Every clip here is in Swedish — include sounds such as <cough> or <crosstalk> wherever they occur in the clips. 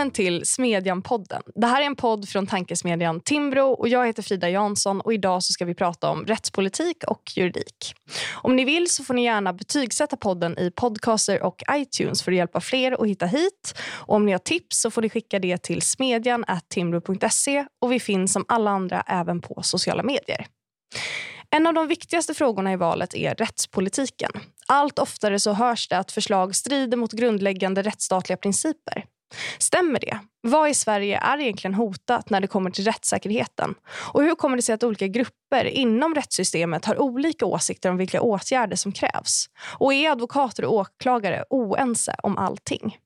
Välkommen till Smedjan-podden. Det här är en podd från tankesmedjan Timbro och jag heter Frida Jansson och idag så ska vi prata om rättspolitik och juridik. Om ni vill så får ni gärna betygsätta podden i Podcaster och iTunes för att hjälpa fler att hitta hit. Och om ni har tips så får ni skicka det till smedjan.timbro.se och vi finns som alla andra även på sociala medier. En av de viktigaste frågorna i valet är rättspolitiken. Allt oftare så hörs det att förslag strider mot grundläggande rättsstatliga principer. Stämmer det? Vad i Sverige är egentligen hotat när det kommer till rättssäkerheten? Och hur kommer det sig att olika grupper inom rättssystemet har olika åsikter om vilka åtgärder som krävs? Och är advokater och åklagare oense om allting?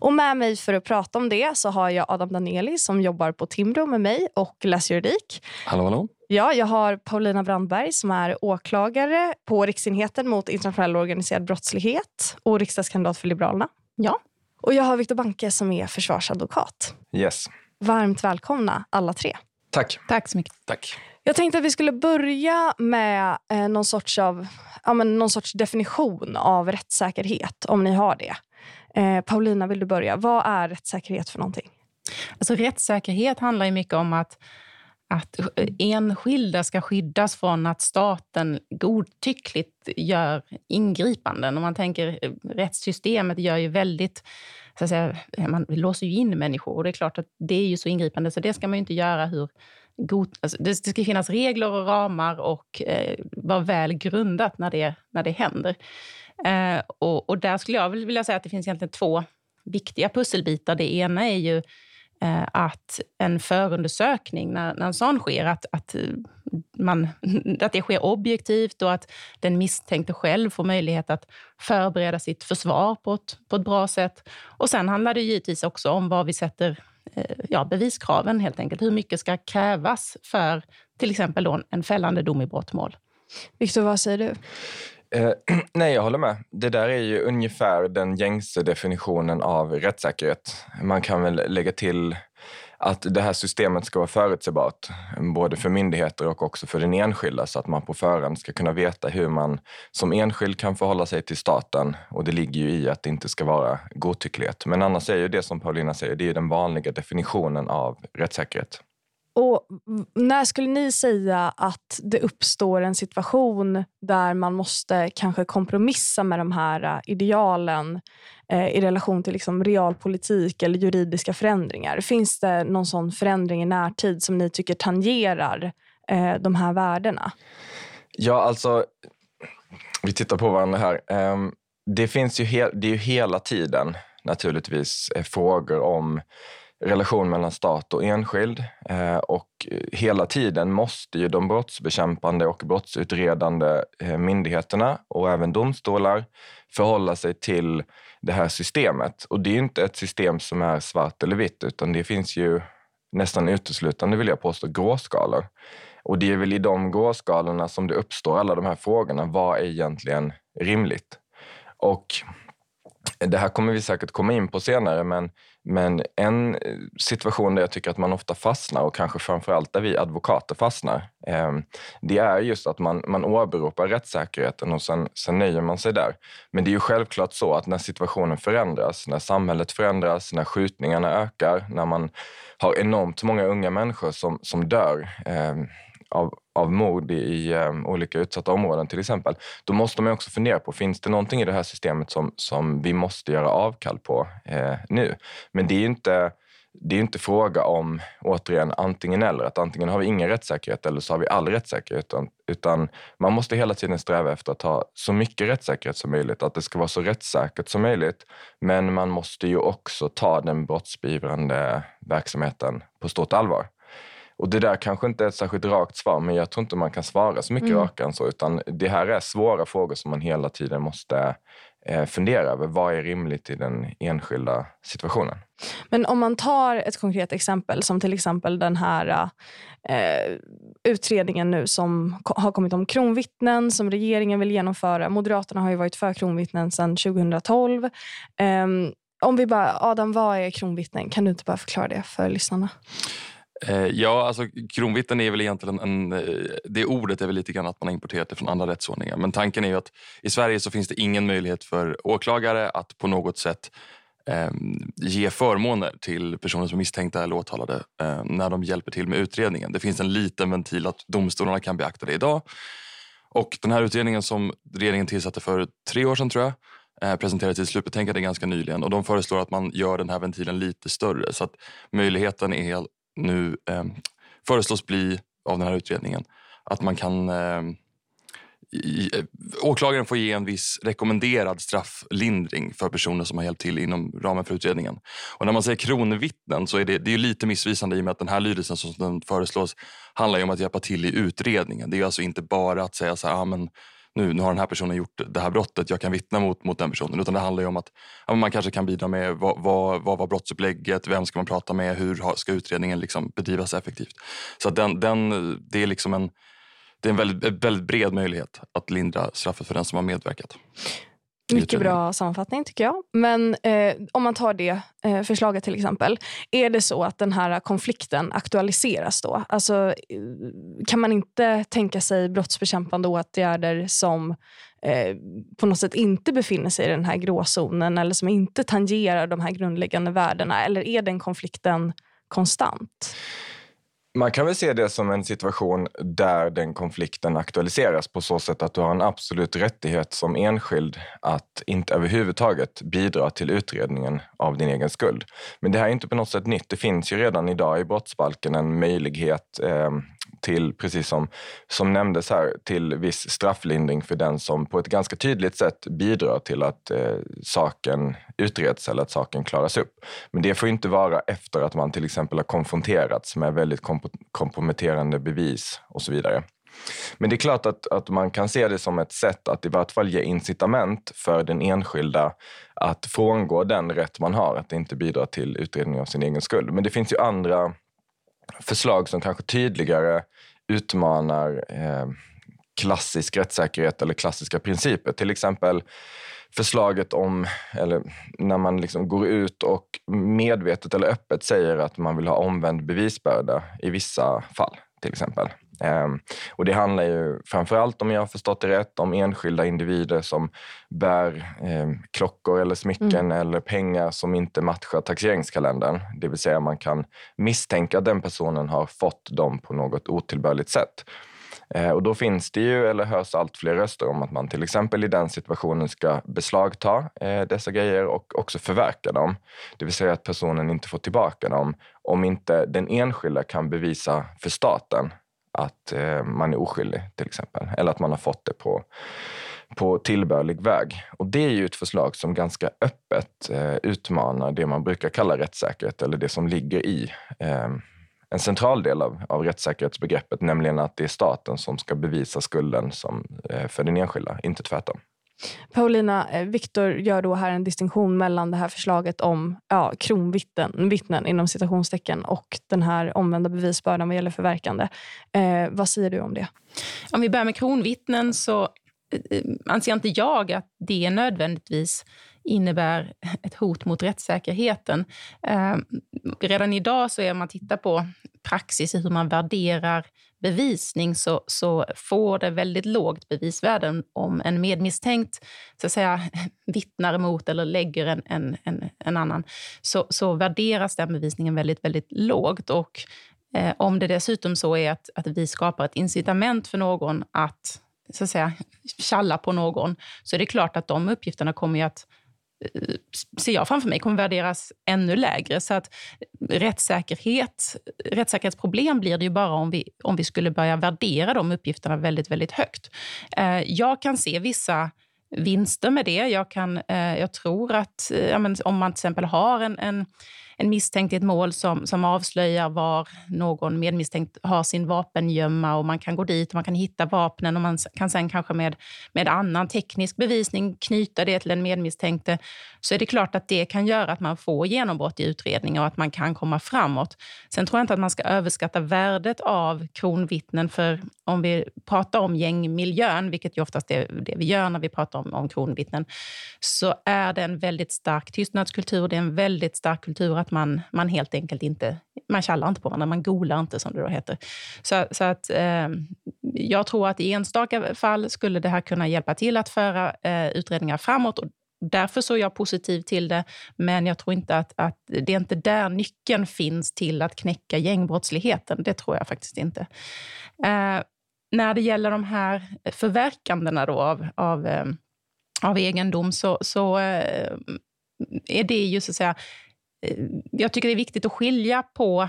Och med mig för att prata om det så har jag Adam Daneli som jobbar på Timbro med mig och läser juridik. Hallå, hallå. Ja, jag har Paulina Brandberg som är åklagare på Riksenheten mot internationell organiserad brottslighet och riksdagskandidat för Liberalerna. Ja. Och jag har Viktor Banke som är försvarsadvokat. Yes. Varmt välkomna alla tre. Tack. Tack så mycket. Tack. Jag tänkte att vi skulle börja med eh, någon, sorts av, ja, men någon sorts definition av rättssäkerhet, om ni har det. Eh, Paulina, vill du börja? Vad är rättssäkerhet för någonting? Alltså, rättssäkerhet handlar ju mycket om att att enskilda ska skyddas från att staten godtyckligt gör ingripanden. Om man tänker eh, rättssystemet gör ju väldigt... Så att säga, man låser ju in människor och det är klart att det är ju så ingripande så det ska man ju inte göra hur god, alltså det, det ska finnas regler och ramar och eh, vara väl grundat när det, när det händer. Eh, och, och där skulle jag vilja säga att det finns egentligen två viktiga pusselbitar. Det ena är ju Eh, att en förundersökning, när, när en sån sker, att, att, eh, man, <laughs> att det sker objektivt och att den misstänkte själv får möjlighet att förbereda sitt försvar på ett, på ett bra sätt. Och sen handlar det givetvis också om vad vi sätter eh, ja, beviskraven, helt enkelt. Hur mycket ska krävas för till exempel då en fällande dom i brottmål? Viktor, vad säger du? Eh, <clears throat> nej, jag håller med. Det där är ju ungefär den gängse definitionen av rättssäkerhet. Man kan väl lägga till att det här systemet ska vara förutsägbart, både för myndigheter och också för den enskilda, så att man på förhand ska kunna veta hur man som enskild kan förhålla sig till staten. Och det ligger ju i att det inte ska vara godtycklighet. Men annars är ju det som Paulina säger, det är ju den vanliga definitionen av rättssäkerhet. Och När skulle ni säga att det uppstår en situation där man måste kanske kompromissa med de här äh, idealen eh, i relation till liksom realpolitik eller juridiska förändringar? Finns det någon sån förändring i närtid som ni tycker tangerar eh, de här värdena? Ja, alltså... Vi tittar på varandra här. Um, det finns ju, det är ju hela tiden naturligtvis eh, frågor om relation mellan stat och enskild. Eh, och hela tiden måste ju de brottsbekämpande och brottsutredande eh, myndigheterna och även domstolar förhålla sig till det här systemet. Och det är inte ett system som är svart eller vitt, utan det finns ju nästan uteslutande, vill jag påstå, gråskalor. Och det är väl i de gråskalorna som det uppstår alla de här frågorna. Vad är egentligen rimligt? Och det här kommer vi säkert komma in på senare, men, men en eh, situation där jag tycker att man ofta fastnar och kanske framförallt där vi advokater fastnar, ehm, det är just att man, man åberopar rättssäkerheten och sen, sen nöjer man sig där. Men det är ju självklart så att när situationen förändras, när samhället förändras, när skjutningarna ökar, när man har enormt många unga människor som, som dör ehm, av, av mord i um, olika utsatta områden till exempel, då måste man också fundera på, finns det någonting i det här systemet som, som vi måste göra avkall på eh, nu? Men det är inte det är inte fråga om, återigen, antingen eller. Att antingen har vi ingen rättssäkerhet eller så har vi all rättssäkerhet. Utan, utan man måste hela tiden sträva efter att ha så mycket rättssäkerhet som möjligt. Att det ska vara så rättssäkert som möjligt. Men man måste ju också ta den brottsbeivrande verksamheten på stort allvar. Och det där kanske inte är ett särskilt rakt svar, men jag tror inte man kan svara så mycket mm. rakare än så. Utan det här är svåra frågor som man hela tiden måste eh, fundera över. Vad är rimligt i den enskilda situationen? Men om man tar ett konkret exempel, som till exempel den här eh, utredningen nu som har kommit om kronvittnen som regeringen vill genomföra. Moderaterna har ju varit för kronvittnen sedan 2012. Eh, om vi bara, Adam, vad är kronvittnen? Kan du inte bara förklara det för lyssnarna? Eh, ja, alltså kronvittnen är väl egentligen en, eh, det ordet är väl lite grann att man har importerat det från andra rättsordningar. Men tanken är ju att i Sverige så finns det ingen möjlighet för åklagare att på något sätt eh, ge förmåner till personer som är misstänkta eller åtalade eh, när de hjälper till med utredningen. Det finns en liten ventil att domstolarna kan beakta det idag. Och den här utredningen som regeringen tillsatte för tre år sedan tror jag eh, presenterade sitt slutbetänkande ganska nyligen och de föreslår att man gör den här ventilen lite större så att möjligheten är nu eh, föreslås bli av den här utredningen att man kan ehm, eh, i, åklagaren får ge en viss rekommenderad strafflindring för personer som har hjälpt till inom ramen för utredningen. Och när man säger kronvittnen så är det, det är lite missvisande i och med att den här lydelsen som den föreslås handlar om att hjälpa till i utredningen. Det är alltså inte bara att säga så här, ah, men nu, nu har den här personen gjort det här brottet, jag kan vittna mot, mot den personen. Utan det handlar om att ja, man kanske kan bidra med vad, vad, vad var brottsupplägget, vem ska man prata med, hur ska utredningen liksom bedrivas effektivt. Så den, den, det är liksom en det är en väldigt, väldigt bred möjlighet att lindra straffet för den som har medverkat. Mycket bra sammanfattning tycker jag. Men eh, om man tar det eh, förslaget till exempel. Är det så att den här konflikten aktualiseras då? Alltså, eh, kan man inte tänka sig brottsbekämpande åtgärder som eh, på något sätt inte befinner sig i den här gråzonen eller som inte tangerar de här grundläggande värdena? Eller är den konflikten konstant? Man kan väl se det som en situation där den konflikten aktualiseras på så sätt att du har en absolut rättighet som enskild att inte överhuvudtaget bidra till utredningen av din egen skuld. Men det här är inte på något sätt nytt. Det finns ju redan idag i brottsbalken en möjlighet eh, till, precis som, som nämndes här, till viss strafflindring för den som på ett ganska tydligt sätt bidrar till att eh, saken utreds eller att saken klaras upp. Men det får inte vara efter att man till exempel har konfronterats med väldigt komprometterande bevis och så vidare. Men det är klart att, att man kan se det som ett sätt att i vart fall ge incitament för den enskilda att frångå den rätt man har, att inte bidra till utredning av sin egen skuld. Men det finns ju andra förslag som kanske tydligare utmanar eh, klassisk rättssäkerhet eller klassiska principer. Till exempel förslaget om, eller när man liksom går ut och medvetet eller öppet säger att man vill ha omvänd bevisbörda i vissa fall till exempel. Ehm, och det handlar ju framförallt, om jag har förstått det rätt, om enskilda individer som bär eh, klockor eller smycken mm. eller pengar som inte matchar taxeringskalendern. Det vill säga man kan misstänka att den personen har fått dem på något otillbörligt sätt. Eh, och då finns det ju, eller hörs allt fler röster om att man till exempel i den situationen ska beslagta eh, dessa grejer och också förverka dem. Det vill säga att personen inte får tillbaka dem om inte den enskilda kan bevisa för staten att eh, man är oskyldig till exempel. Eller att man har fått det på, på tillbörlig väg. Och det är ju ett förslag som ganska öppet eh, utmanar det man brukar kalla rättssäkerhet eller det som ligger i eh, en central del av, av rättssäkerhetsbegreppet, nämligen att det är staten som ska bevisa skulden som, eh, för den enskilda, inte tvärtom. Paulina, eh, Viktor gör då här en distinktion mellan det här förslaget om ja, kronvittnen vittnen, inom citationstecken och den här omvända bevisbördan vad gäller förverkande. Eh, vad säger du om det? Om vi börjar med kronvittnen så eh, eh anser inte jag att det nödvändigtvis innebär ett hot mot rättssäkerheten. Eh, redan idag, så är om man tittar på praxis i hur man värderar bevisning så, så får det väldigt lågt bevisvärde om en medmisstänkt så att säga, <laughs> vittnar emot eller lägger en, en, en, en annan. Så, så värderas den bevisningen väldigt, väldigt lågt. Och eh, om det dessutom så är att, att vi skapar ett incitament för någon att så att säga, tjalla på någon, så är det klart att de uppgifterna kommer att Eh, ser jag framför mig, kommer värderas ännu lägre. Så att rättssäkerhet, rättssäkerhetsproblem blir det ju bara om vi, om vi skulle börja värdera de uppgifterna väldigt, väldigt högt. Eh, jag kan se vissa vinster med det. Jag, kan, eh, jag tror att ja, om man till exempel har en, en en misstänkt i ett mål som, som avslöjar var någon medmisstänkt har sin vapengömma och man kan gå dit och man kan hitta vapnen och man kan sen kanske med, med annan teknisk bevisning knyta det till en medmisstänkte så är det klart att det kan göra att man får genombrott i utredningar och att man kan komma framåt. Sen tror jag inte att man ska överskatta värdet av kronvittnen för om vi pratar om gängmiljön, vilket ju oftast är det vi gör när vi pratar om, om kronvittnen, så är det en väldigt stark tystnadskultur. Det är en väldigt stark kultur att man, man helt enkelt inte man kallar inte på varandra, man golar inte som det då heter. Så, så att, eh, jag tror att i enstaka fall skulle det här kunna hjälpa till att föra eh, utredningar framåt. Och därför så är jag positiv till det, men jag tror inte att, att det är inte där nyckeln finns till att knäcka gängbrottsligheten. Det tror jag faktiskt inte. Eh, när det gäller de här förverkandena då av, av, eh, av egendom så, så eh, är det ju så att säga Eh, jag tycker det är viktigt att skilja på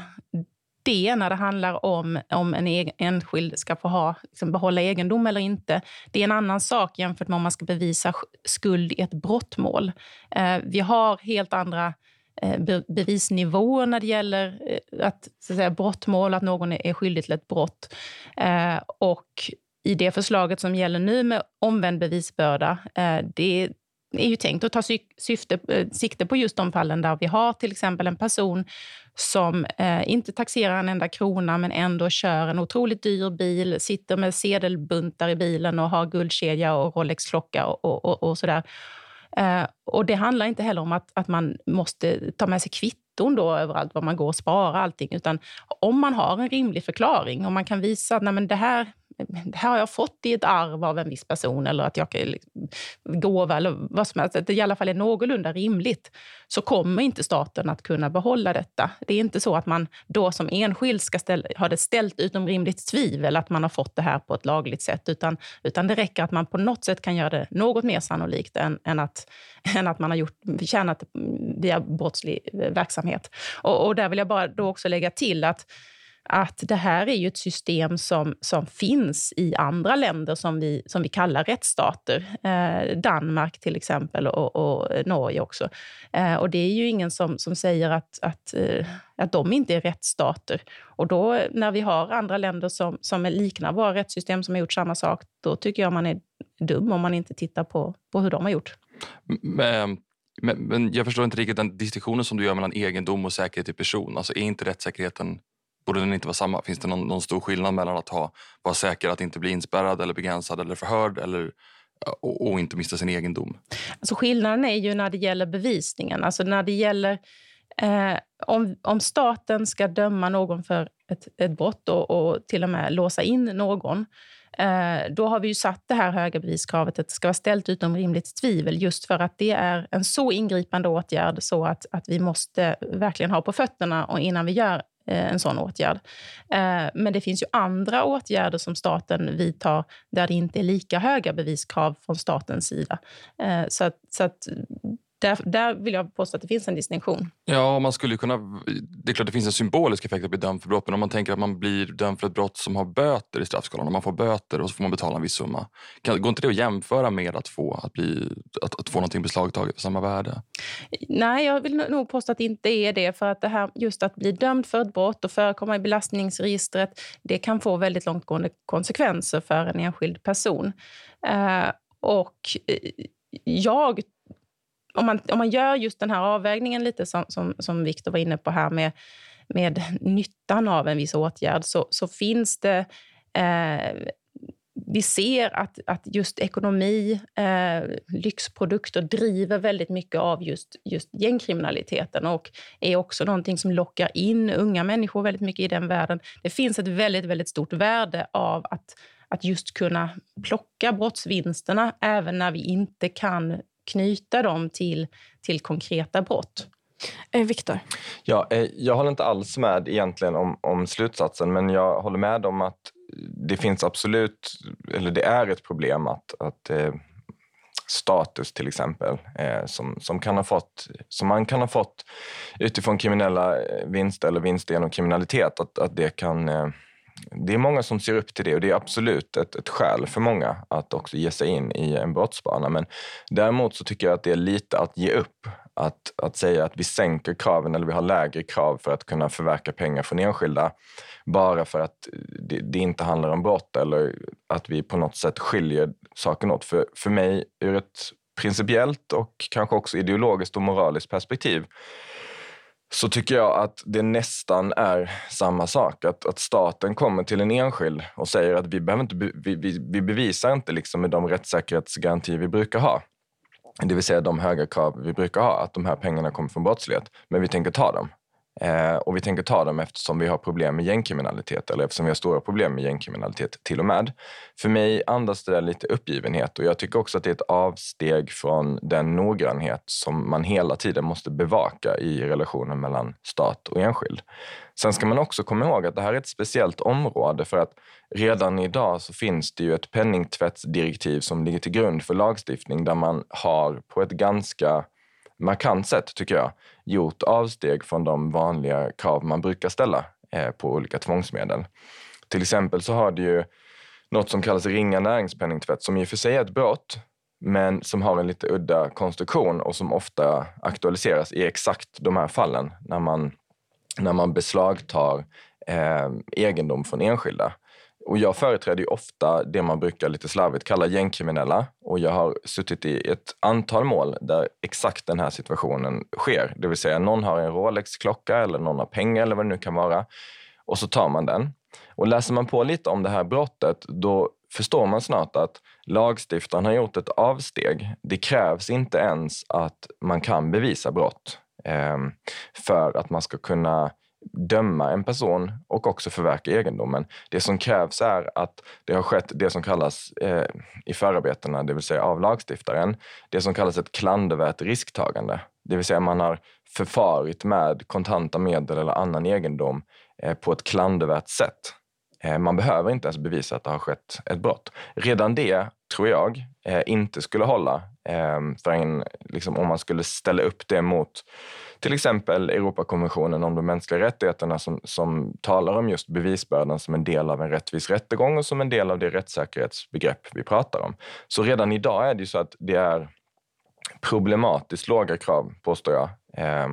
det när det handlar om om en enskild ska få ha, liksom behålla egendom eller inte. Det är en annan sak jämfört med om man ska bevisa skuld i ett brottmål. Eh, vi har helt andra eh, bevisnivåer när det gäller eh, att, så att säga, brottmål, att någon är skyldig till ett brott. Eh, och i det förslaget som gäller nu med omvänd bevisbörda, eh, det är ju tänkt att ta syfte, eh, sikte på just de fallen där vi har till exempel en person som eh, inte taxerar en enda krona men ändå kör en otroligt dyr bil, sitter med sedelbuntar i bilen och har guldkedja och Rolex-klocka och, och, och, och sådär. Eh, och det handlar inte heller om att, att man måste ta med sig kvitton då överallt var man går och sparar allting, utan om man har en rimlig förklaring, om man kan visa att nej, men det här det <laughs> här har jag fått i ett arv av en viss person eller att jag kan liksom gåva eller vad som helst, att det i alla fall är någorlunda rimligt, så kommer inte staten att kunna behålla detta. Det är inte så att man då som enskild ska ställa, ha det ställt utom rimligt tvivel att man har fått det här på ett lagligt sätt, utan, utan det räcker att man på något sätt kan göra det något mer sannolikt än, än, att, <laughs> än att man har gjort, tjänat via brottslig verksamhet. Och, och där vill jag bara då också lägga till att att det här är ju ett system som, som finns i andra länder som vi, som vi kallar rättsstater. Eh, Danmark till exempel och, och Norge också. Eh, och det är ju ingen som, som säger att, att, eh, att de inte är rättsstater. Och då när vi har andra länder som, som liknar våra rättssystem som har gjort samma sak, då tycker jag man är dum om man inte tittar på, på hur de har gjort. Men, men, men jag förstår inte riktigt den distinktionen som du gör mellan egendom och säkerhet i person. Alltså är inte rättssäkerheten Borde den inte vara samma? Finns det någon, någon stor skillnad mellan att ha, vara säker att inte bli inspärrad eller begränsad eller förhörd eller, och, och inte mista sin egendom? Alltså skillnaden är ju när det gäller bevisningen. Alltså när det gäller eh, om, om staten ska döma någon för ett, ett brott och, och till och med låsa in någon eh, då har vi ju satt det här höga beviskravet att det ska vara ställt utom rimligt tvivel just för att det är en så ingripande åtgärd så att, att vi måste verkligen ha på fötterna och innan vi gör Eh, en sån åtgärd. Eh, men det finns ju andra åtgärder som staten vidtar där det inte är lika höga beviskrav från statens sida. Eh, så att, så att där, där vill jag påstå att det finns en distinktion. Ja, man skulle kunna, det är klart det finns en symbolisk effekt att bli dömd för brott men om man tänker att man blir dömd för ett brott som har böter i straffskalan, om man får böter och så får man betala en viss summa. Kan, går inte det att jämföra med att få, att bli, att, att få någonting beslagtaget för samma värde? Nej, jag vill nog påstå att det inte är det. För att det här, just att bli dömd för ett brott och förekomma i belastningsregistret, det kan få väldigt långtgående konsekvenser för en enskild person. Eh, och eh, jag om man, om man gör just den här avvägningen lite som, som, som Viktor var inne på här med, med nyttan av en viss åtgärd så, så finns det eh, vi ser att, att just ekonomi, eh, lyxprodukter driver väldigt mycket av just, just gängkriminaliteten och är också någonting som lockar in unga människor väldigt mycket i den världen. Det finns ett väldigt, väldigt stort värde av att, att just kunna plocka brottsvinsterna även när vi inte kan knyta dem till, till konkreta brott. Eh, Viktor? Ja, eh, jag håller inte alls med egentligen om, om slutsatsen men jag håller med om att det finns absolut, eller det är ett problem att, att eh, status till exempel, eh, som, som, kan ha fått, som man kan ha fått utifrån kriminella vinster eller vinster genom kriminalitet, att, att det kan eh, det är många som ser upp till det och det är absolut ett, ett skäl för många att också ge sig in i en brottsbana. Men däremot så tycker jag att det är lite att ge upp. Att, att säga att vi sänker kraven eller vi har lägre krav för att kunna förverka pengar från enskilda bara för att det, det inte handlar om brott eller att vi på något sätt skiljer saken åt. För, för mig, ur ett principiellt och kanske också ideologiskt och moraliskt perspektiv så tycker jag att det nästan är samma sak. Att, att staten kommer till en enskild och säger att vi, behöver inte, vi, vi, vi bevisar inte liksom med de rättssäkerhetsgarantier vi brukar ha. Det vill säga de höga krav vi brukar ha, att de här pengarna kommer från brottslighet. Men vi tänker ta dem. Eh, och vi tänker ta dem eftersom vi har problem med gängkriminalitet, eller eftersom vi har stora problem med gängkriminalitet till och med. För mig andas det där lite uppgivenhet och jag tycker också att det är ett avsteg från den noggrannhet som man hela tiden måste bevaka i relationen mellan stat och enskild. Sen ska man också komma ihåg att det här är ett speciellt område för att redan idag så finns det ju ett penningtvättsdirektiv som ligger till grund för lagstiftning där man har på ett ganska markant sätt, tycker jag, gjort avsteg från de vanliga krav man brukar ställa eh, på olika tvångsmedel. Till exempel så har det ju något som kallas ringa näringspenningtvätt som i och för sig är ett brott, men som har en lite udda konstruktion och som ofta aktualiseras i exakt de här fallen när man, när man beslagtar eh, egendom från enskilda. Och jag företräder ju ofta det man brukar lite slarvigt kalla gängkriminella. Och jag har suttit i ett antal mål där exakt den här situationen sker. Det vill säga någon har en Rolex-klocka eller någon har pengar eller vad det nu kan vara. Och så tar man den. Och läser man på lite om det här brottet då förstår man snart att lagstiftaren har gjort ett avsteg. Det krävs inte ens att man kan bevisa brott eh, för att man ska kunna döma en person och också förverka egendomen. Det som krävs är att det har skett det som kallas eh, i förarbetena, det vill säga av lagstiftaren, det som kallas ett klandervärt risktagande. Det vill säga man har förfarit med kontanta medel eller annan egendom eh, på ett klandervärt sätt. Eh, man behöver inte ens bevisa att det har skett ett brott. Redan det tror jag eh, inte skulle hålla eh, för en, liksom, om man skulle ställa upp det mot till exempel Europakonventionen om de mänskliga rättigheterna som, som talar om just bevisbördan som en del av en rättvis rättegång och som en del av det rättssäkerhetsbegrepp vi pratar om. Så redan idag är det ju så att det är problematiskt låga krav, påstår jag, eh,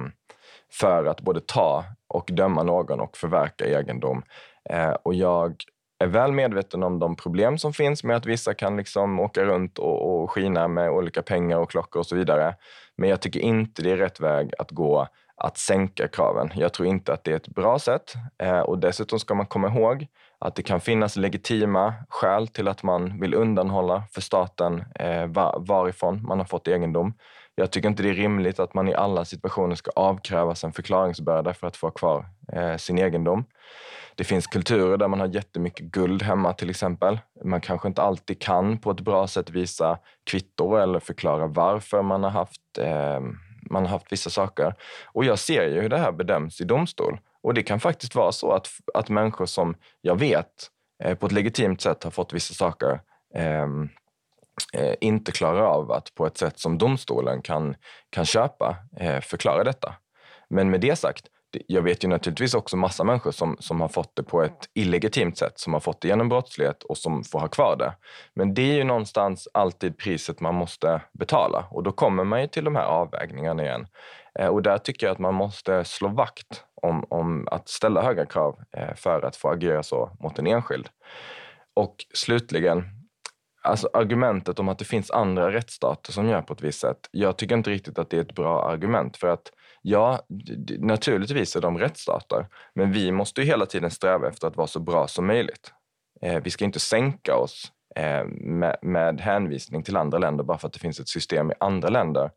för att både ta och döma någon och förverka egendom. Eh, och jag är väl medveten om de problem som finns med att vissa kan liksom åka runt och, och skina med olika pengar och klockor och så vidare. Men jag tycker inte det är rätt väg att gå att sänka kraven. Jag tror inte att det är ett bra sätt. Eh, och dessutom ska man komma ihåg att det kan finnas legitima skäl till att man vill undanhålla för staten eh, varifrån man har fått egendom. Jag tycker inte det är rimligt att man i alla situationer ska avkrävas en förklaringsbörda för att få kvar eh, sin egendom. Det finns kulturer där man har jättemycket guld hemma till exempel. Man kanske inte alltid kan på ett bra sätt visa kvitto eller förklara varför man har haft, eh, man har haft vissa saker. Och jag ser ju hur det här bedöms i domstol. Och det kan faktiskt vara så att, att människor som jag vet eh, på ett legitimt sätt har fått vissa saker eh, Eh, inte klarar av att på ett sätt som domstolen kan, kan köpa eh, förklara detta. Men med det sagt, jag vet ju naturligtvis också massa människor som, som har fått det på ett illegitimt sätt, som har fått det genom brottslighet och som får ha kvar det. Men det är ju någonstans alltid priset man måste betala och då kommer man ju till de här avvägningarna igen. Eh, och där tycker jag att man måste slå vakt om, om att ställa höga krav eh, för att få agera så mot en enskild. Och slutligen, alltså argumentet om att det finns andra rättsstater som gör på ett visst sätt. Jag tycker inte riktigt att det är ett bra argument för att Ja, naturligtvis är de rättsstater, men vi måste ju hela tiden sträva efter att vara så bra som möjligt. Eh, vi ska inte sänka oss eh, med, med, hänvisning till andra länder bara för att det finns ett system i andra länder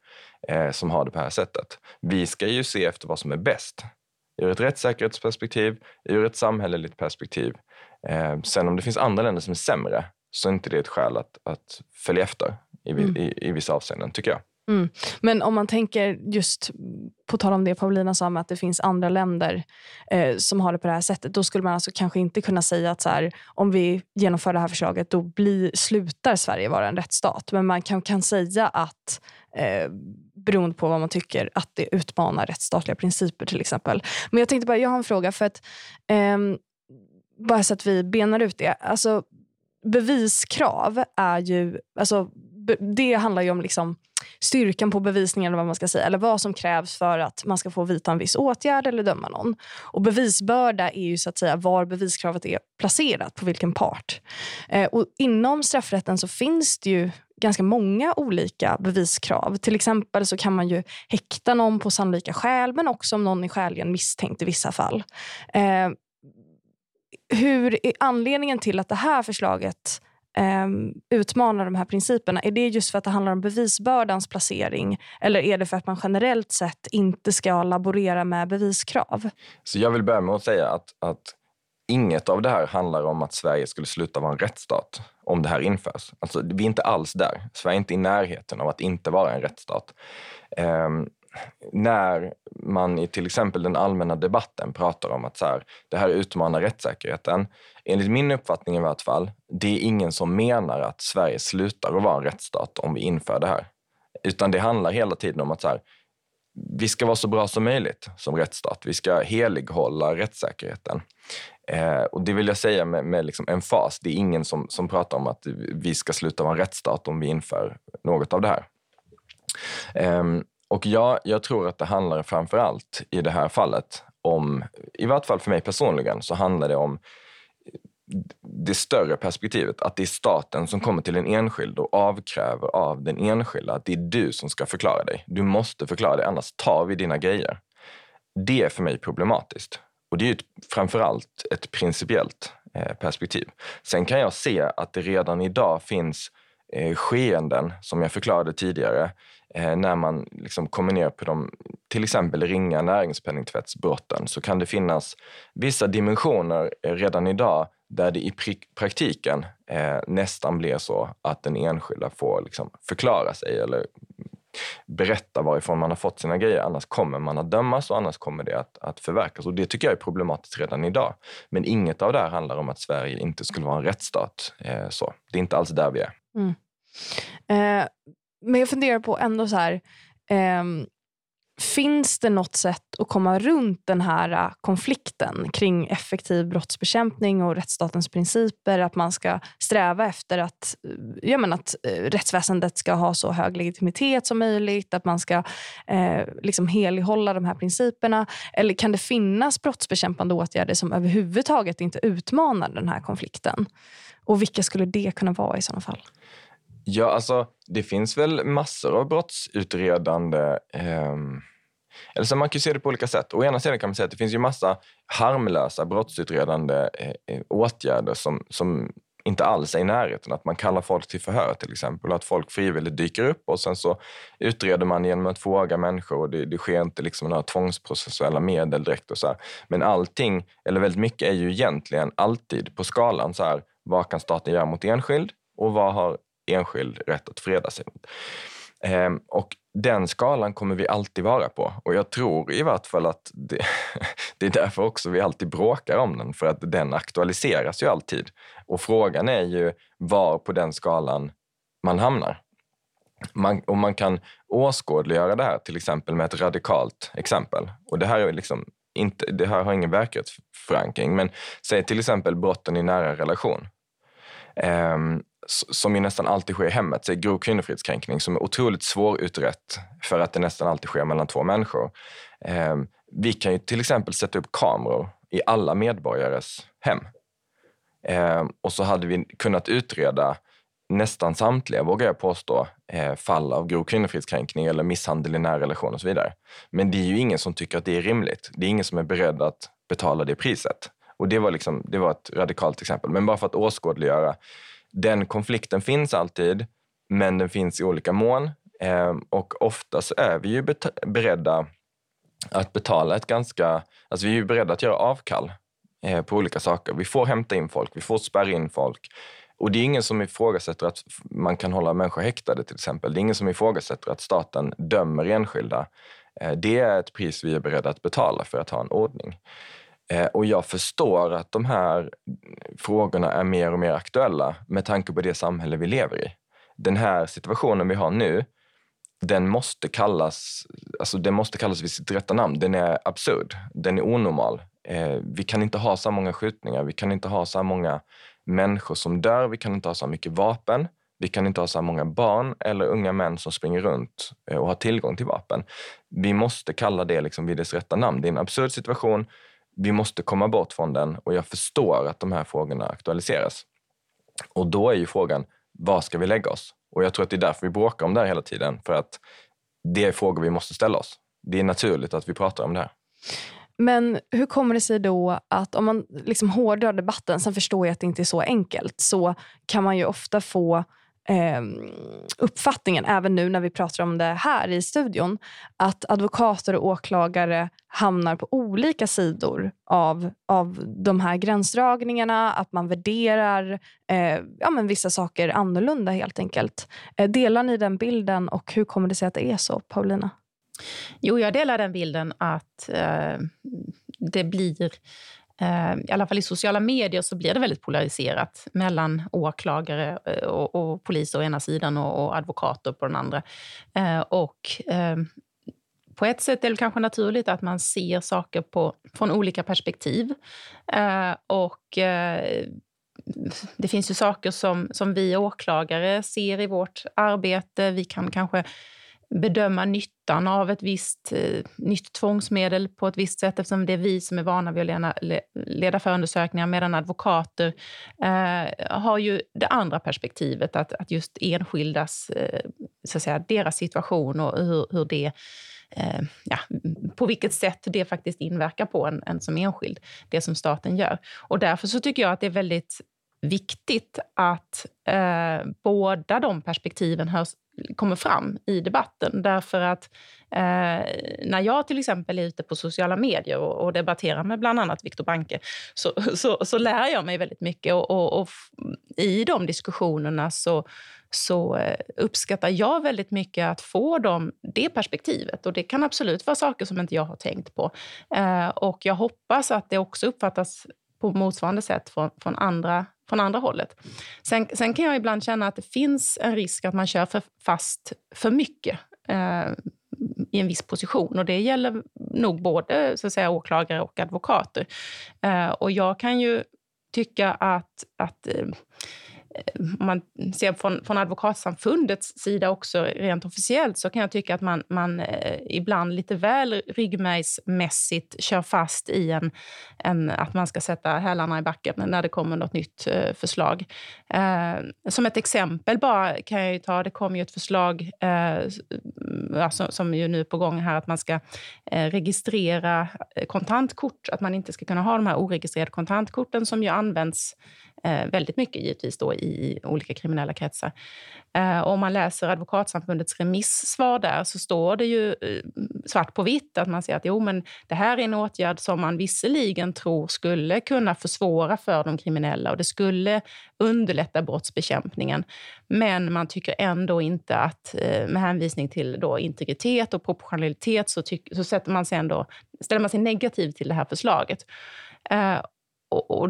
eh, som har det på det här sättet. Vi ska ju se efter vad som är bäst ur ett rättssäkerhetsperspektiv, ur ett samhälleligt perspektiv. Eh, sen om det finns andra länder som är sämre så är inte det ett skäl att, att följa efter i, mm. i, i vissa avseenden, tycker jag. Mm. Men om man tänker just på tal om det Paulina sa med att det finns andra länder eh, som har det på det här sättet. Då skulle man alltså kanske inte kunna säga att så här, om vi genomför det här förslaget då blir, slutar Sverige vara en rättsstat. Men man kan, kan säga att eh, beroende på vad man tycker att det utmanar rättsstatliga principer till exempel. Men jag tänkte bara, jag har en fråga för att eh, bara så att vi benar ut det. Alltså, beviskrav är ju, alltså, det handlar ju om liksom styrkan på bevisningen eller vad man ska säga. Eller vad som krävs för att man ska få vidta en viss åtgärd eller döma någon. Och bevisbörda är ju så att säga var beviskravet är placerat, på vilken part. Eh, och inom straffrätten så finns det ju ganska många olika beviskrav. Till exempel så kan man ju häkta någon på sannolika skäl men också om någon är skäligen misstänkt i vissa fall. Eh, hur är anledningen till att det här förslaget eh, utmanar de här principerna? Är det just för att det handlar om bevisbördans placering eller är det för att man generellt sett inte ska laborera med beviskrav? Så jag vill börja med att säga att, att inget av det här handlar om att Sverige skulle sluta vara en rättsstat om det här införs. Alltså, vi är inte alls där. Sverige är inte i närheten av att inte vara en rättsstat. Um, när man i till exempel den allmänna debatten pratar om att så här, det här utmanar rättssäkerheten. Enligt min uppfattning i vart fall, det är ingen som menar att Sverige slutar att vara en rättsstat om vi inför det här. Utan det handlar hela tiden om att så här, vi ska vara så bra som möjligt som rättsstat. Vi ska helighålla rättssäkerheten. Eh, och det vill jag säga med, med liksom emfas. Det är ingen som, som pratar om att vi ska sluta vara en rättsstat om vi inför något av det här. Eh, och ja, jag tror att det handlar framför allt i det här fallet om, i vart fall för mig personligen, så handlar det om det större perspektivet, att det är staten som kommer till en enskild och avkräver av den enskilda att det är du som ska förklara dig. Du måste förklara dig, annars tar vi dina grejer. Det är för mig problematiskt. Och det är ett, framförallt ett principiellt eh, perspektiv. Sen kan jag se att det redan idag finns eh, skeenden, som jag förklarade tidigare, eh, när man liksom kommer ner på de till exempel ringa näringspenningtvättsbrotten så kan det finnas vissa dimensioner eh, redan idag där det i praktiken eh, nästan blir så att den enskilda får liksom förklara sig eller berätta varifrån man har fått sina grejer. Annars kommer man att dömas och annars kommer det att, att förverkas. Och det tycker jag är problematiskt redan idag. Men inget av det här handlar om att Sverige inte skulle vara en rättsstat. Eh, så. Det är inte alls där vi är. Mm. Eh, men jag funderar på ändå så här. Eh, Finns det något sätt att komma runt den här eh, konflikten kring effektiv brottsbekämpning och rättsstatens principer? Att man ska sträva efter att, eh, jag menar, att eh, rättsväsendet ska ha så hög legitimitet som möjligt, att man ska eh, liksom helighålla de här principerna? Eller kan det finnas brottsbekämpande åtgärder som överhuvudtaget inte utmanar den här konflikten? Och vilka skulle det kunna vara i sådana fall? Ja, alltså det finns väl massor av brottsutredande eh, eller så man kan se det på olika sätt. Å ena sidan kan man säga att det finns ju massa harmlösa brottsutredande eh, åtgärder som, som inte alls är i närheten. Att man kallar folk till förhör till exempel. Att folk frivilligt dyker upp och sen så utreder man genom att fråga människor och det, det sker inte liksom några tvångsprocessuella medel direkt. och så här. Men allting, eller väldigt mycket, är ju egentligen alltid på skalan så här. Vad kan staten göra mot enskild och vad har enskild rätt att freda sig mot. Ehm, och den skalan kommer vi alltid vara på. Och jag tror i vart fall att det, <laughs> det, är därför också vi alltid bråkar om den, för att den aktualiseras ju alltid. Och frågan är ju var på den skalan man hamnar. Man, och man kan åskådliggöra det här till exempel med ett radikalt exempel. Och det här, är liksom inte, det här har ingen verklighetsförankring, men säg till exempel brotten i nära relation. Um, som ju nästan alltid sker i hemmet, så grov kvinnofridskränkning som är otroligt svårutrett för att det nästan alltid sker mellan två människor. Eh, vi kan ju till exempel sätta upp kameror i alla medborgares hem. Eh, och så hade vi kunnat utreda nästan samtliga, vågar jag påstå, eh, fall av grov kvinnofridskränkning eller misshandel i nära relation och så vidare. Men det är ju ingen som tycker att det är rimligt. Det är ingen som är beredd att betala det priset. Och det var, liksom, det var ett radikalt exempel. Men bara för att åskådliggöra den konflikten finns alltid, men den finns i olika mån. Ehm, och ofta så är vi ju beredda att betala ett ganska... Alltså vi är ju beredda att göra avkall eh, på olika saker. Vi får hämta in folk, vi får spärra in folk. Och det är ingen som ifrågasätter att man kan hålla människor häktade till exempel. Det är ingen som ifrågasätter att staten dömer enskilda. Eh, det är ett pris vi är beredda att betala för att ha en ordning. Eh, och jag förstår att de här frågorna är mer och mer aktuella med tanke på det samhälle vi lever i. Den här situationen vi har nu, den måste kallas, alltså den måste kallas vid sitt rätta namn. Den är absurd. Den är onormal. Eh, vi kan inte ha så många skjutningar. Vi kan inte ha så många människor som dör. Vi kan inte ha så mycket vapen. Vi kan inte ha så många barn eller unga män som springer runt eh, och har tillgång till vapen. Vi måste kalla det liksom vid dess rätta namn. Det är en absurd situation vi måste komma bort från den och jag förstår att de här frågorna aktualiseras. Och då är ju frågan, var ska vi lägga oss? Och jag tror att det är därför vi bråkar om det här hela tiden, för att det är frågor vi måste ställa oss. Det är naturligt att vi pratar om det här. Men hur kommer det sig då att om man liksom hårdrar debatten, sen förstår jag att det inte är så enkelt, så kan man ju ofta få eh, uppfattningen, även nu när vi pratar om det här i studion, att advokater och åklagare hamnar på olika sidor av, av de här gränsdragningarna, att man värderar eh, ja, men vissa saker annorlunda helt enkelt. Eh, delar ni den bilden och hur kommer det sig att det är så, Paulina? Jo, jag delar den bilden att eh, det blir Eh, i alla fall i sociala medier så blir det väldigt polariserat mellan åklagare eh, och, och polis å ena sidan och, och advokater på den andra. Eh, och eh, på ett sätt är det kanske naturligt att man ser saker på, från olika perspektiv. och det finns ju saker som, som vi åklagare ser i vårt arbete. Vi kan kanske bedöma nyttan av ett visst eh, nytt tvångsmedel på ett visst sätt eftersom det är vi som är vana vid att leda, leda förundersökningar medan advokater eh, har ju det andra perspektivet, att, att just enskildas, eh, så att säga, deras situation och hur, hur det eh, ja, på vilket sätt det faktiskt inverkar på en, en som enskild, det som staten gör. Och därför så tycker jag att det är väldigt viktigt att eh, båda de perspektiven hörs, kommer fram i debatten. Därför att eh, när jag till exempel är ute på sociala medier och, och debatterar med bland annat Viktor Banke så, så, så, lär jag mig väldigt mycket. Och, och, och I de diskussionerna så, så eh, uppskattar jag väldigt mycket att få dem, det perspektivet. Och Det kan absolut vara saker som inte jag har tänkt på. Eh, och Jag hoppas att det också uppfattas på motsvarande sätt från, från andra från andra hållet. Sen, sen, kan jag ibland känna att det finns en risk att man kör för fast för mycket eh, i en viss position. Och Det gäller nog både så att säga, åklagare och advokater. Eh, och jag kan ju tycka att, att eh, om man ser från, från advokatsamfundets sida också rent officiellt så kan jag tycka att man, man eh, ibland lite väl ryggmärgsmässigt kör fast i en, en, att man ska sätta hälarna i backen när det kommer något nytt eh, förslag. Eh, som ett exempel bara kan jag ta, det kom ju ett förslag eh, som, som är nu på gång här, att man ska eh, registrera kontantkort, att man inte ska kunna ha de här oregistrerade kontantkorten som ju används eh, väldigt mycket givetvis då i olika kriminella kretsar. Eh, om man läser Advokatsamfundets remissvar där så står det ju eh, svart på vitt att man säger att jo, men det här är en åtgärd som man visserligen tror skulle kunna försvåra för de kriminella och det skulle underlätta brottsbekämpningen. Men man tycker ändå inte att, eh, med hänvisning till då integritet och proportionalitet, så, så sätter man sig ändå, ställer man sig negativ till det här förslaget. Eh, och, och,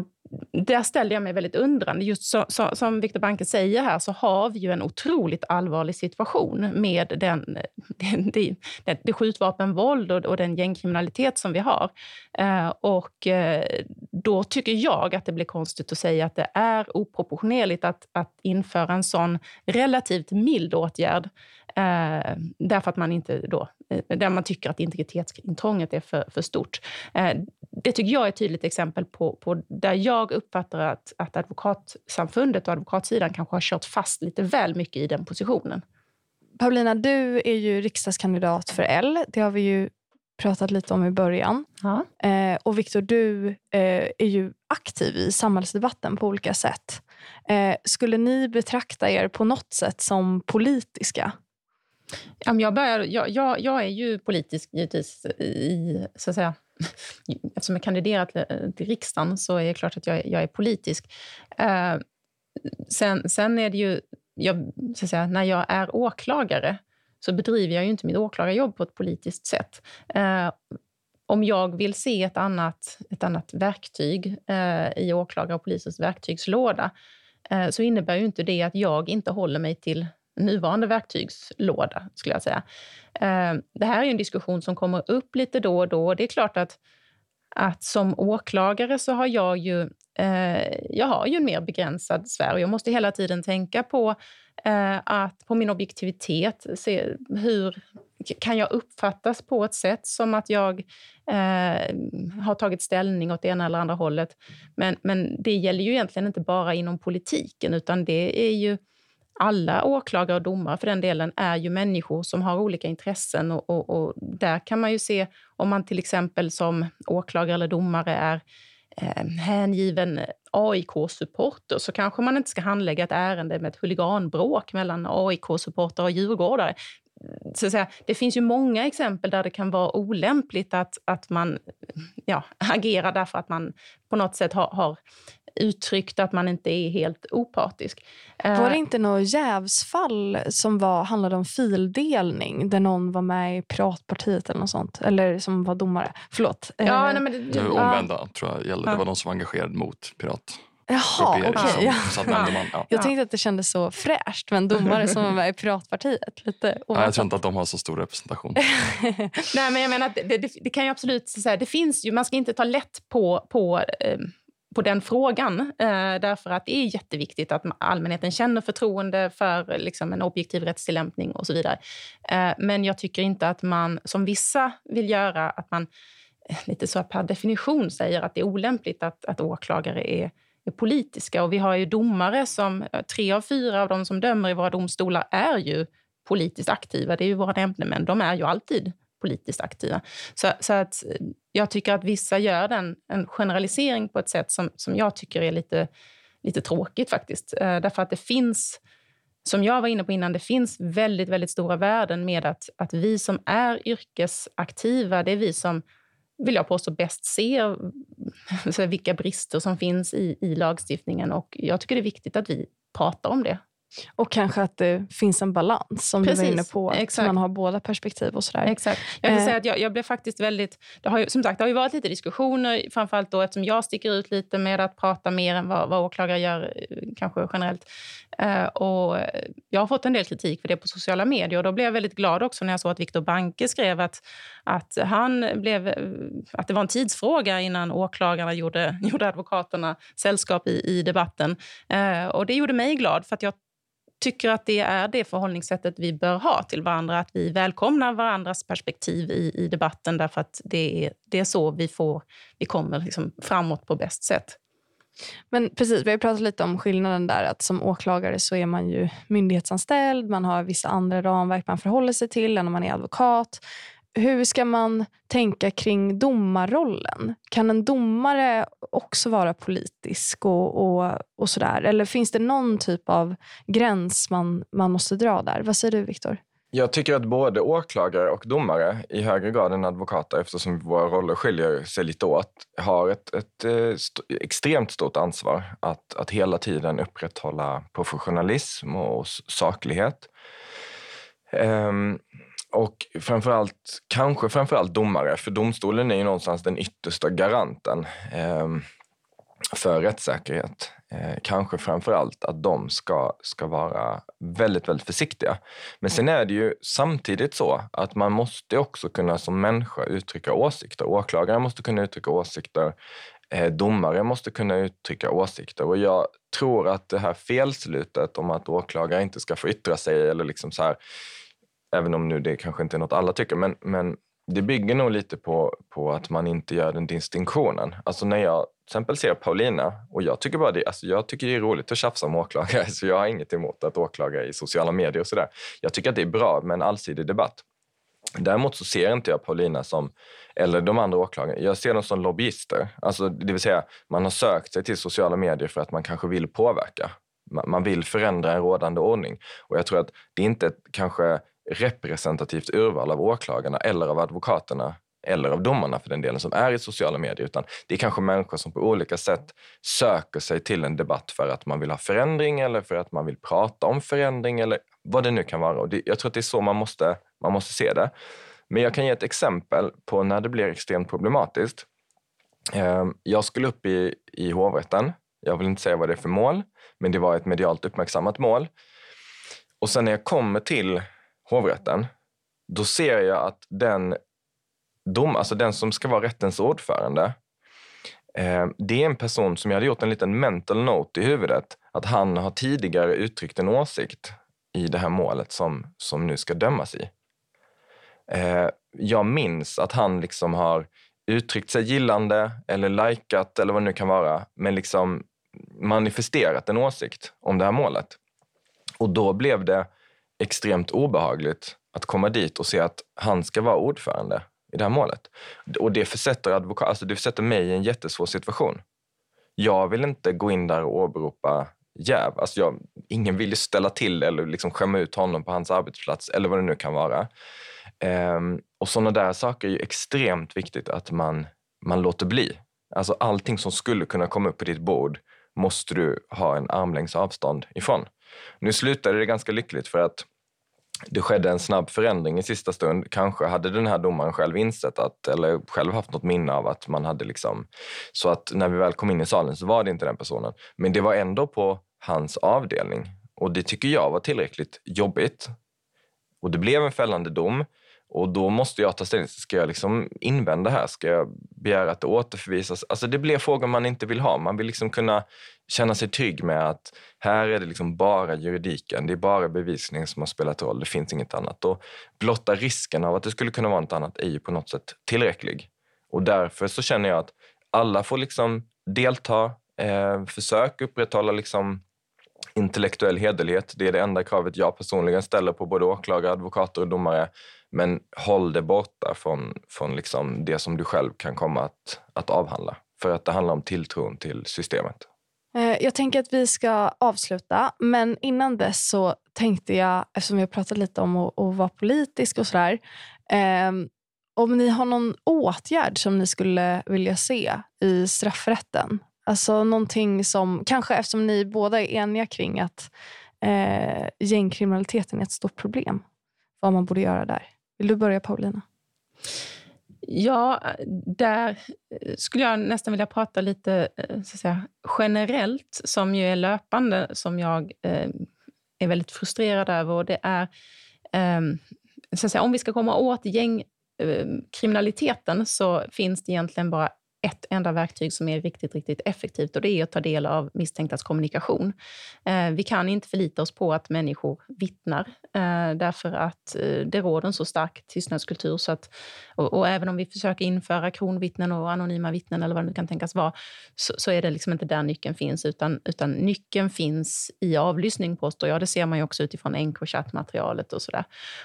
där ställer jag mig väldigt undrande. Just så, så, som Viktor Banke säger här så har vi ju en otroligt allvarlig situation med den, <laughs> den, det, det skjutvapenvåld och, och den gängkriminalitet som vi har. Eh, och eh, då tycker jag att det blir konstigt att säga att det är oproportionerligt att, att införa en sån relativt mild åtgärd Eh, därför att man inte då, eh, där man tycker att integritetsintrånget är för, för stort. Eh, det tycker jag är ett tydligt exempel på, på där jag uppfattar att, att advokatsamfundet och advokatsidan kanske har kört fast lite väl mycket i den positionen. Paulina, du är ju riksdagskandidat för L. Det har vi ju pratat lite om i början. Ja. Eh, och Viktor, du eh, är ju aktiv i samhällsdebatten på olika sätt. Eh, skulle ni betrakta er på något sätt som politiska? Jag, börjar, jag, jag, jag är ju politisk givetvis, i, så att säga. <laughs> Eftersom jag kandiderat eh, till, riksdagen så är det klart att jag, jag är politisk. Eh, sen, sen är det ju, jag, så att säga, när jag är åklagare så bedriver jag ju inte mitt åklagarjobb på ett politiskt sätt. Eh, om jag vill se ett annat, ett annat verktyg eh, i åklagare och polisens verktygslåda eh, så innebär ju inte det att jag inte håller mig till nuvarande verktygslåda, skulle jag säga. Ehm, det här är en diskussion som kommer upp lite då och då. Det är klart att, att som åklagare så har jag ju, eh, jag har ju en mer begränsad sfär och jag måste hela tiden tänka på eh, att på min objektivitet, se hur kan jag uppfattas på ett sätt som att jag eh, har tagit ställning åt det ena eller andra hållet. Men, men det gäller ju egentligen inte bara inom politiken, utan det är ju alla åklagare och domare för den delen är ju människor som har olika intressen och, och, och där kan man ju se om man till exempel som åklagare eller domare är eh, hängiven AIK-supporter så kanske man inte ska handlägga ett ärende med ett huliganbråk mellan AIK-supporter och djurgårdare. Så att säga, det finns ju många exempel där det kan vara olämpligt att, att man ja, <laughs> agerar därför att man på något sätt har, har uttryckt att man inte är helt opartisk. Var det eh, inte något jävsfall som var, handlade om fildelning där någon var med i Piratpartiet eller något sånt? Eller som var domare? Förlåt. Ja, eh, nej, men det, det omvända ja. tror jag gällde. Det var de som var engagerade mot Pirat. Jaha, okej. Okay, ja. ja. <laughs> Jag tänkte att det kändes så fräscht med en domare som var med i Piratpartiet. Lite <laughs> ja, jag tror inte att de har så stor representation. <laughs> Nej, men jag menar det, det, det, kan ju absolut... Så här, det finns ju, man ska inte ta lätt på, på eh, på den frågan. Eh, därför att det är jätteviktigt att allmänheten känner förtroende för liksom, en objektiv rättstillämpning och så vidare. Eh, men jag tycker inte att man, som vissa vill göra, att man eh, lite så per definition säger att det är olämpligt att, att åklagare är, är politiska. Och vi har ju domare som, eh, tre av fyra av de som dömer i våra domstolar är ju politiskt aktiva. Det är ju våra nämndemän. De är ju alltid politiskt aktiva. Så, så att eh, jag tycker att vissa gör den, en generalisering på ett sätt som, som jag tycker är lite, lite tråkigt faktiskt. Eh, därför att det finns, som jag var inne på innan, det finns väldigt, väldigt stora värden med att, att vi som är yrkesaktiva, det är vi som vill jag påstå, bäst ser <laughs> vilka brister som finns i, i lagstiftningen. Och jag tycker det är viktigt att vi pratar om det och kanske att det finns en balans, som Precis, du var inne på. Att man har båda perspektiv och sådär. Exakt. Jag kan eh. säga att jag, jag, blev faktiskt väldigt... Det har ju, som sagt, det har ju varit lite diskussioner, framförallt då eftersom jag sticker ut lite med att prata mer än vad, vad åklagare gör, eh, kanske generellt. Eh, och jag har fått en del kritik för det på sociala medier. Och då blev jag väldigt glad också när jag såg att Viktor Banke skrev att, att, han blev, eh, att det var en tidsfråga innan åklagarna gjorde, <laughs> gjorde advokaterna sällskap i, i debatten. Eh, och det gjorde mig glad, för att jag tycker att det är det förhållningssättet vi bör ha till varandra. Att vi välkomnar varandras perspektiv i, i debatten därför att det är, det är så vi, får, vi kommer liksom framåt på bäst sätt. Men precis, vi har pratat lite om skillnaden där att som åklagare så är man ju myndighetsanställd, man har vissa andra ramverk man förhåller sig till än om man är advokat hur ska man tänka kring domarrollen? Kan en domare också vara politisk? och, och, och sådär? Eller finns det någon typ av gräns man, man måste dra där? Vad säger du, Viktor? Jag tycker att både åklagare och domare i högre grad än advokater, eftersom våra roller skiljer sig lite åt, har ett, ett, eh, st extremt stort ansvar att, att hela tiden upprätthålla professionalism och saklighet. Um, och framförallt, kanske framförallt domare, för domstolen är ju någonstans den yttersta garanten eh, för rättssäkerhet. Eh, kanske framförallt att de ska, ska vara väldigt, väldigt försiktiga. Men sen är det ju samtidigt så att man måste också kunna som människa uttrycka åsikter. Åklagare måste kunna uttrycka åsikter. Eh, domare måste kunna uttrycka åsikter. Och jag tror att det här felslutet om att åklagare inte ska få yttra sig eller liksom så här Även om nu det kanske inte är något alla tycker. Men, men det bygger nog lite på, på att man inte gör den distinktionen. Alltså när jag till exempel ser Paulina, och jag tycker bara det, alltså jag tycker det är roligt att tjafsa om åklagare, <laughs> så jag har inget emot att åklagare i sociala medier och sådär. Jag tycker att det är bra med en allsidig debatt. Däremot så ser inte jag Paulina som, eller de andra åklagarna, jag ser dem som lobbyister. Alltså, det vill säga, man har sökt sig till sociala medier för att man kanske vill påverka. Man vill förändra en rådande ordning. Och jag tror att det är inte kanske representativt urval av åklagarna eller av advokaterna eller av domarna för den delen som är i sociala medier utan det är kanske människor som på olika sätt söker sig till en debatt för att man vill ha förändring eller för att man vill prata om förändring eller vad det nu kan vara. Och det, jag tror att det är så man måste, man måste se det. Men jag kan ge ett exempel på när det blir extremt problematiskt. Ehm, jag skulle upp i, i hovrätten. Jag vill inte säga vad det är för mål, men det var ett medialt uppmärksammat mål. Och sen när jag kommer till hovrätten, då ser jag att den, dom, alltså den som ska vara rättens ordförande, eh, det är en person som jag hade gjort en liten mental note i huvudet, att han har tidigare uttryckt en åsikt i det här målet som, som nu ska dömas i. Eh, jag minns att han liksom har uttryckt sig gillande eller likat eller vad det nu kan vara, men liksom manifesterat en åsikt om det här målet. Och då blev det extremt obehagligt att komma dit och se att han ska vara ordförande i det här målet. Och det försätter, advokat, alltså det försätter mig i en jättesvår situation. Jag vill inte gå in där och åberopa jäv. Alltså jag, ingen vill ju ställa till eller liksom skämma ut honom på hans arbetsplats eller vad det nu kan vara. Ehm, och sådana där saker är ju extremt viktigt att man, man låter bli. Alltså allting som skulle kunna komma upp på ditt bord måste du ha en armlängds avstånd ifrån. Nu slutade det ganska lyckligt för att det skedde en snabb förändring i sista stund. Kanske hade den här domaren själv insett att, eller själv haft något minne av att man hade liksom... Så att när vi väl kom in i salen så var det inte den personen. Men det var ändå på hans avdelning. Och det tycker jag var tillräckligt jobbigt. Och det blev en fällande dom. Och då måste jag ta ställning. Ska jag liksom invända här? Ska jag begära att det återförvisas? Alltså det blir frågor man inte vill ha. Man vill liksom kunna känna sig trygg med att här är det liksom bara juridiken. Det är bara bevisningen som har spelat roll. Det finns inget annat. Och blotta risken av att det skulle kunna vara något annat är ju på något sätt tillräcklig. Och därför så känner jag att alla får liksom delta, eh, försök upprätthålla liksom intellektuell hederlighet. Det är det enda kravet jag personligen ställer på både åklagare, advokater och domare. Men håll det borta från, från liksom det som du själv kan komma att, att avhandla. För att det handlar om tilltron till systemet. Eh, jag tänker att vi ska avsluta, men innan dess så tänkte jag, eftersom vi har pratat lite om att, att vara politisk och sådär, eh, om ni har någon åtgärd som ni skulle vilja se i straffrätten? Alltså någonting som, kanske eftersom ni båda är eniga kring att eh, gängkriminaliteten är ett stort problem, vad man borde göra där. Vill du börja Paulina? Ja, där skulle jag nästan vilja prata lite eh, så att säga, generellt, som ju är löpande, som jag eh, är väldigt frustrerad över. Och det är, eh, så att säga, om vi ska komma åt gängkriminaliteten eh, så finns det egentligen bara ett enda verktyg som är riktigt, riktigt effektivt och det är att ta del av misstänktas kommunikation. Eh, vi kan inte förlita oss på att människor vittnar eh, därför att eh, det råder en så stark tystnadskultur. Så att, och, och, även om vi försöker införa kronvittnen och anonyma vittnen eller vad det nu kan tänkas vara, så, så, är det liksom inte där nyckeln finns, utan, utan nyckeln finns i avlyssning, påstår jag. Det ser man ju också utifrån Encrochat-materialet och sådär.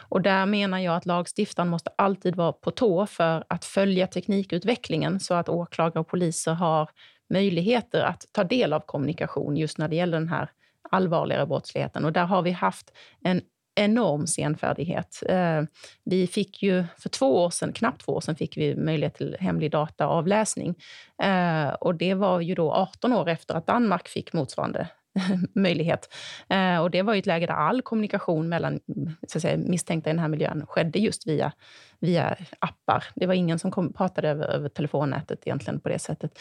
Och där menar jag att lagstiftaren måste alltid vara på tå för att följa teknikutvecklingen så att åklagare och poliser har möjligheter att ta del av kommunikation just när det gäller den här allvarligare brottsligheten. Och där har vi haft en enorm senfärdighet. Eh, vi fick ju för två år sedan, knappt två år sedan, fick vi möjlighet till hemlig dataavläsning. Eh, och det var ju då 18 år efter att Danmark fick motsvarande <laughs> möjlighet. Eh, och det var ju ett läge där all kommunikation mellan så att säga, misstänkta i den här miljön skedde just via, via appar. Det var ingen som kom, pratade över, över telefonnätet egentligen på det sättet.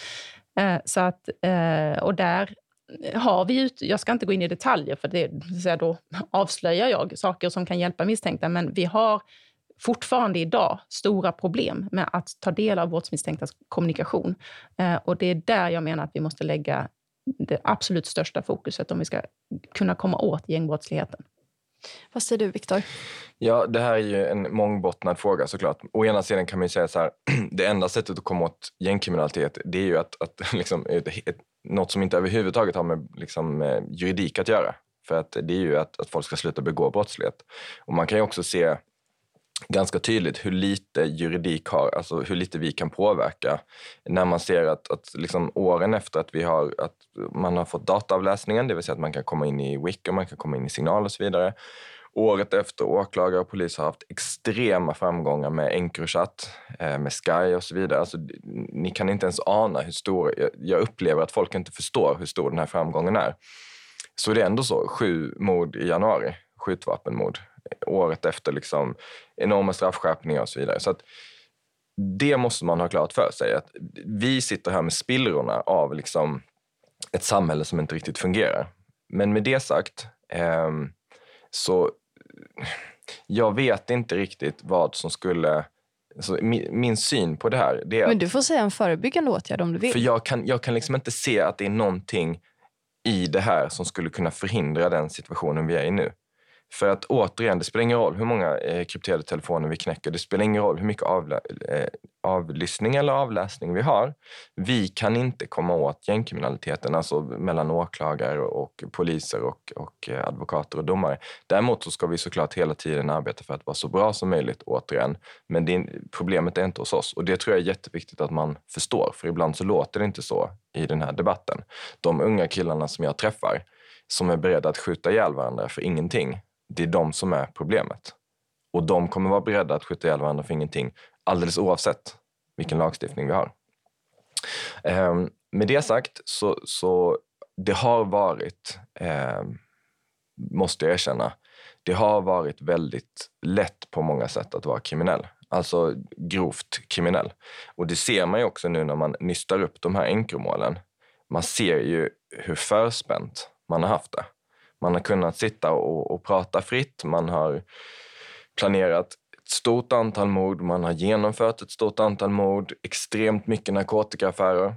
Eh, så att, eh, och där har vi ut, jag ska inte gå in i detaljer, för det, så då avslöjar jag saker som kan hjälpa misstänkta, men vi har fortfarande idag stora problem med att ta del av brottsmisstänktas kommunikation. Eh, och det är där jag menar att vi måste lägga det absolut största fokuset om vi ska kunna komma åt gängbrottsligheten. Vad säger du, Viktor? Ja, det här är ju en mångbottnad fråga såklart. Å ena sidan kan man ju säga så här, <clears throat> det enda sättet att komma åt gängkriminalitet, det är ju att, att <laughs> liksom, ett, något som inte överhuvudtaget har med liksom, juridik att göra. För att det är ju att, att folk ska sluta begå brottslighet. Och man kan ju också se ganska tydligt hur lite juridik har, alltså hur lite vi kan påverka. När man ser att, att liksom åren efter att, vi har, att man har fått dataavläsningen, det vill säga att man kan komma in i WIC man kan komma in i signal och så vidare. Året efter åklagare och polis har haft extrema framgångar med Encrochat, eh, med Sky och så vidare. Alltså, ni kan inte ens ana hur stor... Jag upplever att folk inte förstår hur stor den här framgången är. Så det är ändå så, sju mord i januari, skjutvapenmord året efter liksom enorma straffskärpningar och så vidare. Så att det måste man ha klart för sig. Att vi sitter här med spillrorna av liksom ett samhälle som inte riktigt fungerar. Men med det sagt eh, så jag vet inte riktigt vad som skulle... Alltså min, min, syn på det här... Det är Men du får säga en förebyggande åtgärd om du vill. För jag kan, jag kan liksom inte se att det är någonting i det här som skulle kunna förhindra den situationen vi är i nu. För att återigen, det spelar ingen roll hur många eh, krypterade telefoner vi knäcker. Det spelar ingen roll hur mycket avla- eh, avlyssning eller avläsning vi har. Vi kan inte komma åt gängkriminaliteten, alltså mellan åklagare och poliser och, och eh, advokater och domare. Däremot så ska vi såklart hela tiden arbeta för att vara så bra som möjligt, återigen. Men det, problemet är inte hos oss och det tror jag är jätteviktigt att man förstår, för ibland så låter det inte så i den här debatten. De unga killarna som jag träffar som är beredda att skjuta ihjäl varandra för ingenting, det är de som är problemet. Och de kommer vara beredda att skjuta ihjäl varandra för ingenting alldeles oavsett vilken lagstiftning vi har. Eh, med det sagt så, så det har varit, eh, måste jag erkänna, det har varit väldigt lätt på många sätt att vara kriminell. Alltså grovt kriminell. Och det ser man ju också nu när man nystar upp de här enkromålen. Man ser ju hur förspänt man har haft det. Man har kunnat sitta och, och prata fritt. Man har planerat ett stort antal mord. Man har genomfört ett stort antal mord. Extremt mycket narkotikaaffärer.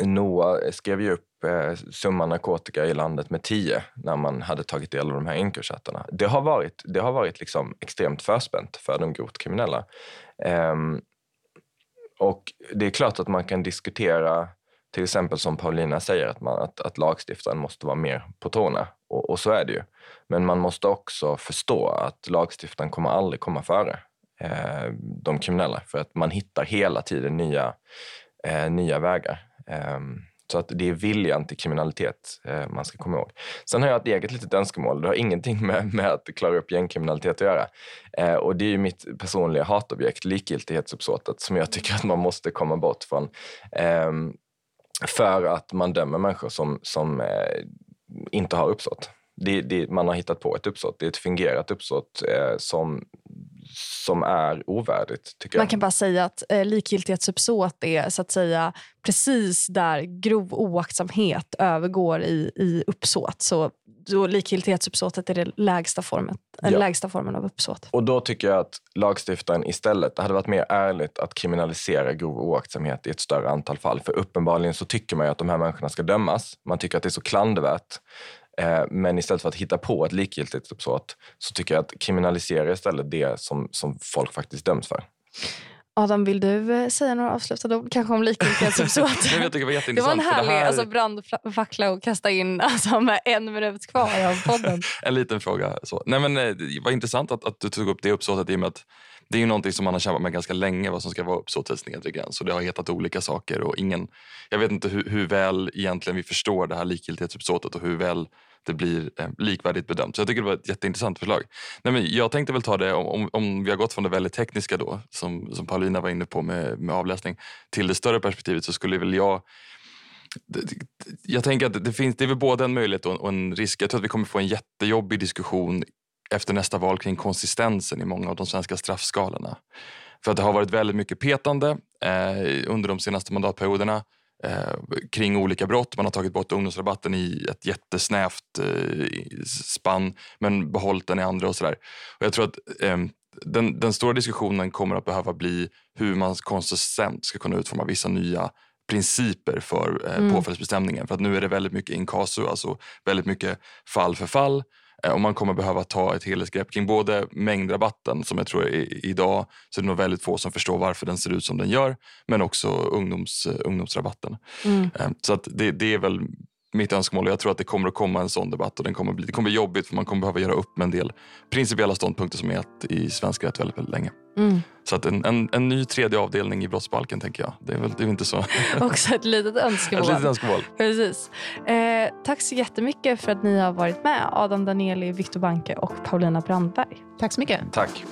Noah skrev ju upp eh, summan narkotika i landet med tio när man hade tagit del av de här Encrochattarna. Det har varit, det har varit liksom extremt förspänt för de grovt kriminella. Um, och det är klart att man kan diskutera till exempel som Paulina säger, att, man, att, att lagstiftaren måste vara mer på tårna. Och, och, så är det ju. Men man måste också förstå att lagstiftaren kommer aldrig komma före eh, de kriminella. För att man hittar hela tiden nya, eh, nya vägar. Eh, så att det är viljan till kriminalitet eh, man ska komma ihåg. Sen har jag ett eget litet önskemål. Det har ingenting med, med att klara upp gängkriminalitet att göra. Eh, och det är mitt personliga hatobjekt, likgiltighetsuppsåtet, som jag tycker att man måste komma bort från. Ehm, för att man dömer människor som, som eh, inte har uppsåt. Det, det, man har hittat på ett uppsåt. Det är ett fingerat uppsåt eh, som, som är ovärdigt. Tycker man jag. kan bara säga att eh, likgiltighetsuppsåt är så att säga precis där grov oaktsamhet övergår i, i uppsåt. Så då likgiltighetsuppsåtet är den lägsta formen, ja. lägsta formen av uppsåt. Och då tycker jag att lagstiftaren istället, det hade varit mer ärligt att kriminalisera grov oaktsamhet i ett större antal fall. För uppenbarligen så tycker man ju att de här människorna ska dömas. Man tycker att det är så klandervärt. Eh, men istället för att hitta på ett likgiltighetsuppsåt så tycker jag att kriminalisera istället det som, som folk faktiskt döms för. Adam, vill du eh, säga några avslutande ord kanske om likgiltighetsuppsåt? <laughs> det var Det var en härlig här... alltså, brandfackla att kasta in <laughs> alltså, med en minut kvar av podden. <laughs> en liten fråga. Så. Nej, men, eh, det var intressant att, att du tog upp det uppsåtet i och att det är ju någonting som man har kämpat med ganska länge vad som ska vara uppsåtets nedre gräns. Och det har hetat olika saker. Och ingen, jag vet inte hur, hur väl egentligen vi förstår det här likgiltighetsuppsåtet och hur väl det blir eh, likvärdigt bedömt. Så jag tycker det var ett jätteintressant förslag. Nej, men jag tänkte väl ta det, om, om vi har gått från det väldigt tekniska då, som, som Paulina var inne på med, med avläsning, till det större perspektivet så skulle väl jag jag tänker att det, finns, det är väl både en möjlighet och en risk. Jag tror att vi kommer få en jättejobbig diskussion efter nästa val kring konsistensen i många av de svenska straffskalorna. För att det har varit väldigt mycket petande eh, under de senaste mandatperioderna kring olika brott. Man har tagit bort ungdomsrabatten i ett jättesnävt eh, spann men behållit den i andra och sådär. Och jag tror att eh, den, den, stora diskussionen kommer att behöva bli hur man konsistent ska kunna utforma vissa nya principer för eh, mm. påföljdsbestämningen. För att nu är det väldigt mycket inkasso, alltså väldigt mycket fall för fall. Eh, och man kommer behöva ta ett helhetsgrepp kring både mängdrabatten som jag tror är idag så är det nog väldigt få som förstår varför den ser ut som den gör men också ungdoms, eh, ungdomsrabatten. Mm. Eh, så att det, det är väl mitt önskemål. Jag tror att det kommer att komma en sån debatt och den kommer bli, det kommer bli jobbigt för man kommer behöva göra upp med en del principiella ståndpunkter som är i svensk rätt väldigt, väldigt länge. Mm. Så att en, en, en, ny tredje avdelning i brottsbalken tänker jag. Det är väl det är inte så... <laughs> Också ett litet önskemål. ett litet önskemål. Precis. Eh, tack så jättemycket för att ni har varit med. Adam Danieli, Viktor Banke och Paulina Brandberg. Tack så mycket. Tack.